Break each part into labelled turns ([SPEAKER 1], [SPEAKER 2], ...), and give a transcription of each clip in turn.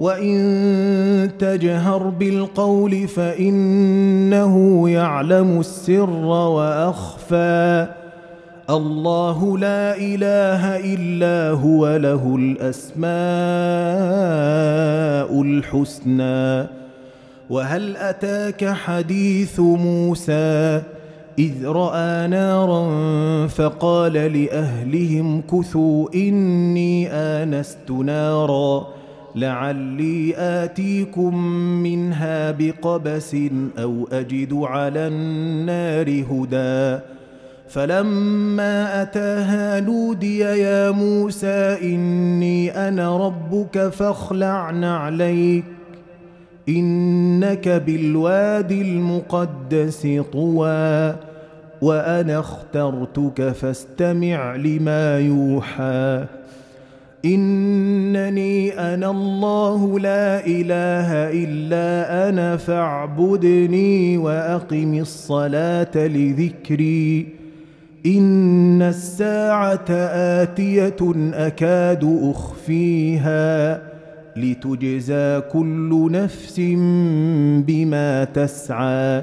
[SPEAKER 1] وإن تجهر بالقول فإنه يعلم السر وأخفى الله لا إله إلا هو له الأسماء الحسنى وهل أتاك حديث موسى إذ رأى نارا فقال لأهلهم كثوا إني آنست نارا لعلي آتيكم منها بقبس أو أجد على النار هدى. فلما أتاها نودي يا موسى إني أنا ربك فاخلع نعليك إنك بالوادي المقدس طوى وأنا اخترتك فاستمع لما يوحى. إنني أنا الله لا إله إلا أنا فاعبدني وأقم الصلاة لذكري. إن الساعة آتية أكاد أخفيها. لتجزى كل نفس بما تسعى.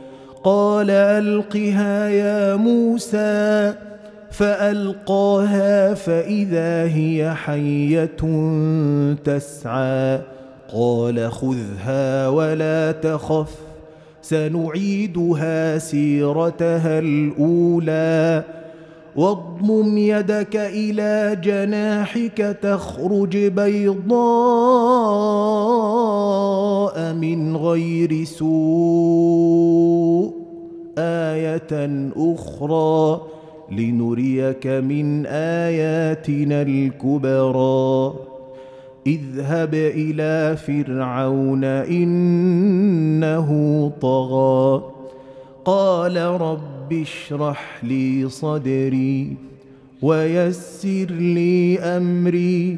[SPEAKER 1] قال ألقها يا موسى فألقاها فإذا هي حية تسعى. قال خذها ولا تخف سنعيدها سيرتها الأولى. واضمم يدك إلى جناحك تخرج بيضاء. من غير سوء آية أخرى لنريك من آياتنا الكبرى. اذهب إلى فرعون إنه طغى. قال رب اشرح لي صدري ويسر لي أمري.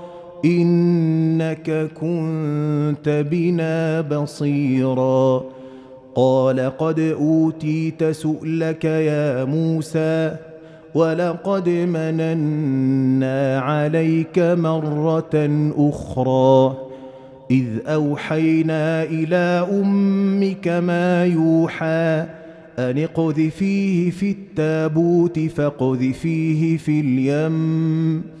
[SPEAKER 1] إنك كنت بنا بصيرا. قال قد أوتيت سؤلك يا موسى ولقد مننا عليك مرة أخرى. إذ أوحينا إلى أمك ما يوحى أن اقذفيه في التابوت فاقذفيه في اليم.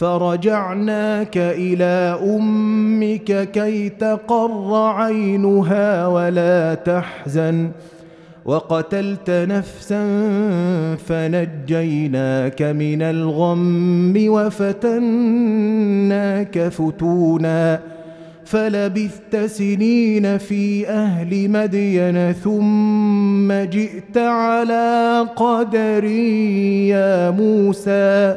[SPEAKER 1] فرجعناك إلى أمك كي تقر عينها ولا تحزن. وقتلت نفسا فنجيناك من الغم وفتناك فتونا. فلبثت سنين في أهل مدين ثم جئت على قدري يا موسى.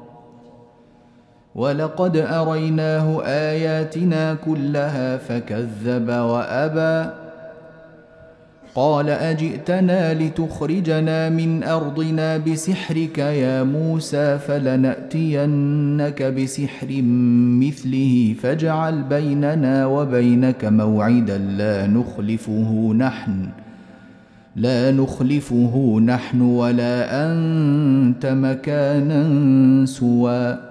[SPEAKER 2] ولقد أريناه آياتنا كلها فكذب وأبى. قال أجئتنا لتخرجنا من أرضنا بسحرك يا موسى فلنأتينك بسحر مثله فاجعل بيننا وبينك موعدا لا نخلفه نحن لا نخلفه نحن ولا أنت مكانا سوى.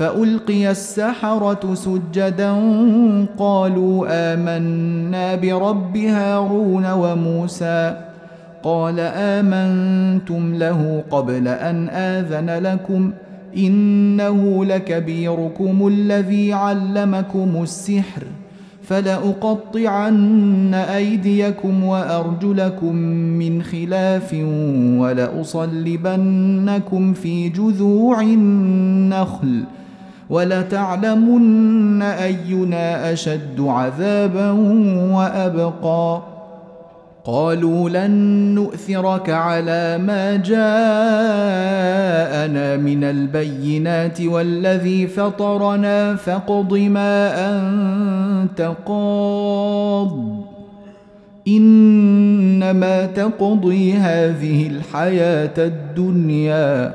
[SPEAKER 2] فألقي السحرة سجدا قالوا آمنا برب هارون وموسى. قال آمنتم له قبل أن آذن لكم. إنه لكبيركم الذي علمكم السحر. فلأقطعن أيديكم وأرجلكم من خلاف ولأصلبنكم في جذوع النخل. ولتعلمن أينا أشد عذابا وأبقى. قالوا لن نؤثرك على ما جاءنا من البينات والذي فطرنا فاقض ما أنت قاض. إنما تقضي هذه الحياة الدنيا.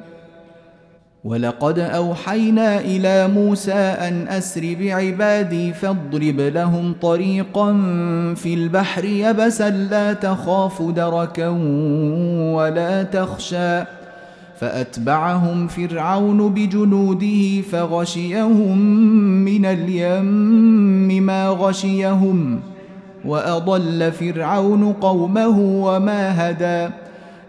[SPEAKER 2] ولقد أوحينا إلى موسى أن أسر بعبادي فاضرب لهم طريقا في البحر يبسا لا تخاف دركا ولا تخشى. فأتبعهم فرعون بجنوده فغشيهم من اليم ما غشيهم وأضل فرعون قومه وما هدى.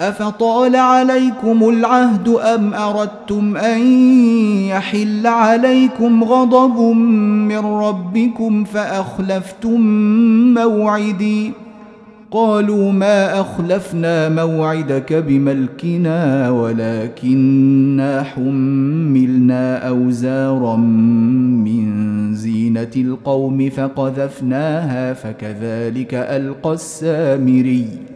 [SPEAKER 2] أفطال عليكم العهد أم أردتم أن يحل عليكم غضب من ربكم فأخلفتم موعدي؟ قالوا ما أخلفنا موعدك بملكنا ولكنا حملنا أوزارا من زينة القوم فقذفناها فكذلك ألقى السامري.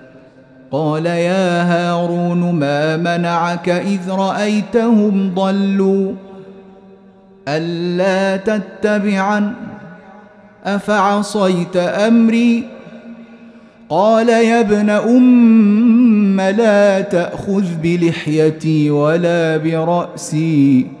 [SPEAKER 2] قال يا هارون ما منعك إذ رأيتهم ضلوا ألا تتبعن؟ أفعصيت أمري؟ قال يا ابن أم لا تأخذ بلحيتي ولا برأسي.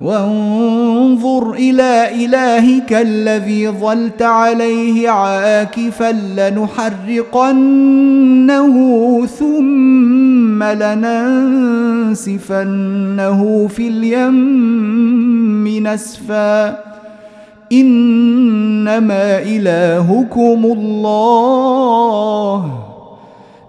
[SPEAKER 2] وانظر إلى إلهك الذي ظلت عليه عاكفا لنحرقنه ثم لننسفنه في اليم نسفا. إنما إلهكم الله.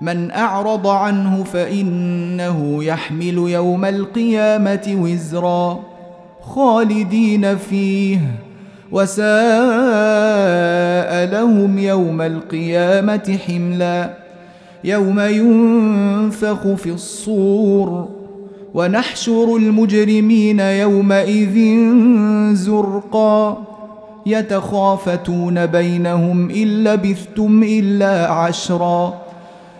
[SPEAKER 2] من أعرض عنه فإنه يحمل يوم القيامة وزرا خالدين فيه وساء لهم يوم القيامة حملا يوم ينفخ في الصور ونحشر المجرمين يومئذ زرقا يتخافتون بينهم إن لبثتم إلا عشرا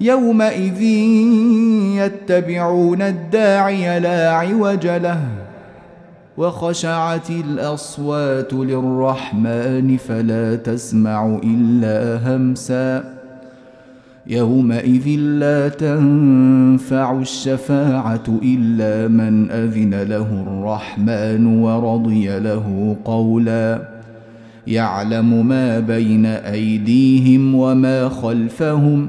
[SPEAKER 2] يومئذ يتبعون الداعي لا عوج له وخشعت الأصوات للرحمن فلا تسمع إلا همسا. يومئذ لا تنفع الشفاعة إلا من أذن له الرحمن ورضي له قولا. يعلم ما بين أيديهم وما خلفهم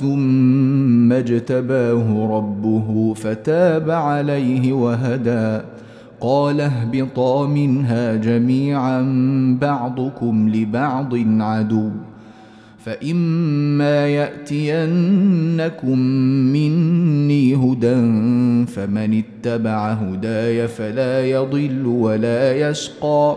[SPEAKER 2] ثم اجتباه ربه فتاب عليه وهدى. قال اهبطا منها جميعا بعضكم لبعض عدو. فإما يأتينكم مني هدى فمن اتبع هداي فلا يضل ولا يشقى.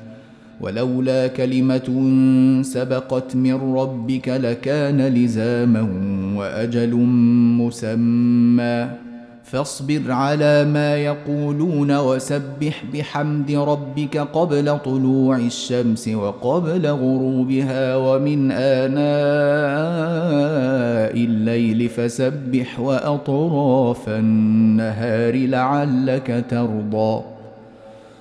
[SPEAKER 2] ولولا كلمة سبقت من ربك لكان لزاما وأجل مسمى. فاصبر على ما يقولون وسبح بحمد ربك قبل طلوع الشمس وقبل غروبها ومن آناء الليل فسبح وأطراف النهار لعلك ترضى.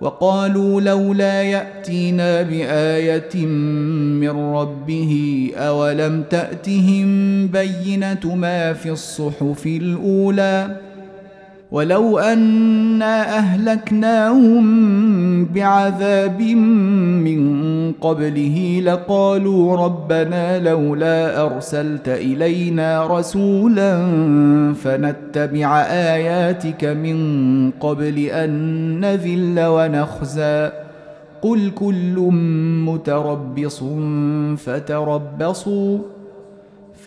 [SPEAKER 2] وقالوا لولا يأتينا بآية من ربه أولم تأتهم بينة ما في الصحف الأولى ولو انا اهلكناهم بعذاب من قبله لقالوا ربنا لولا ارسلت الينا رسولا فنتبع اياتك من قبل ان نذل ونخزى قل كل متربص فتربصوا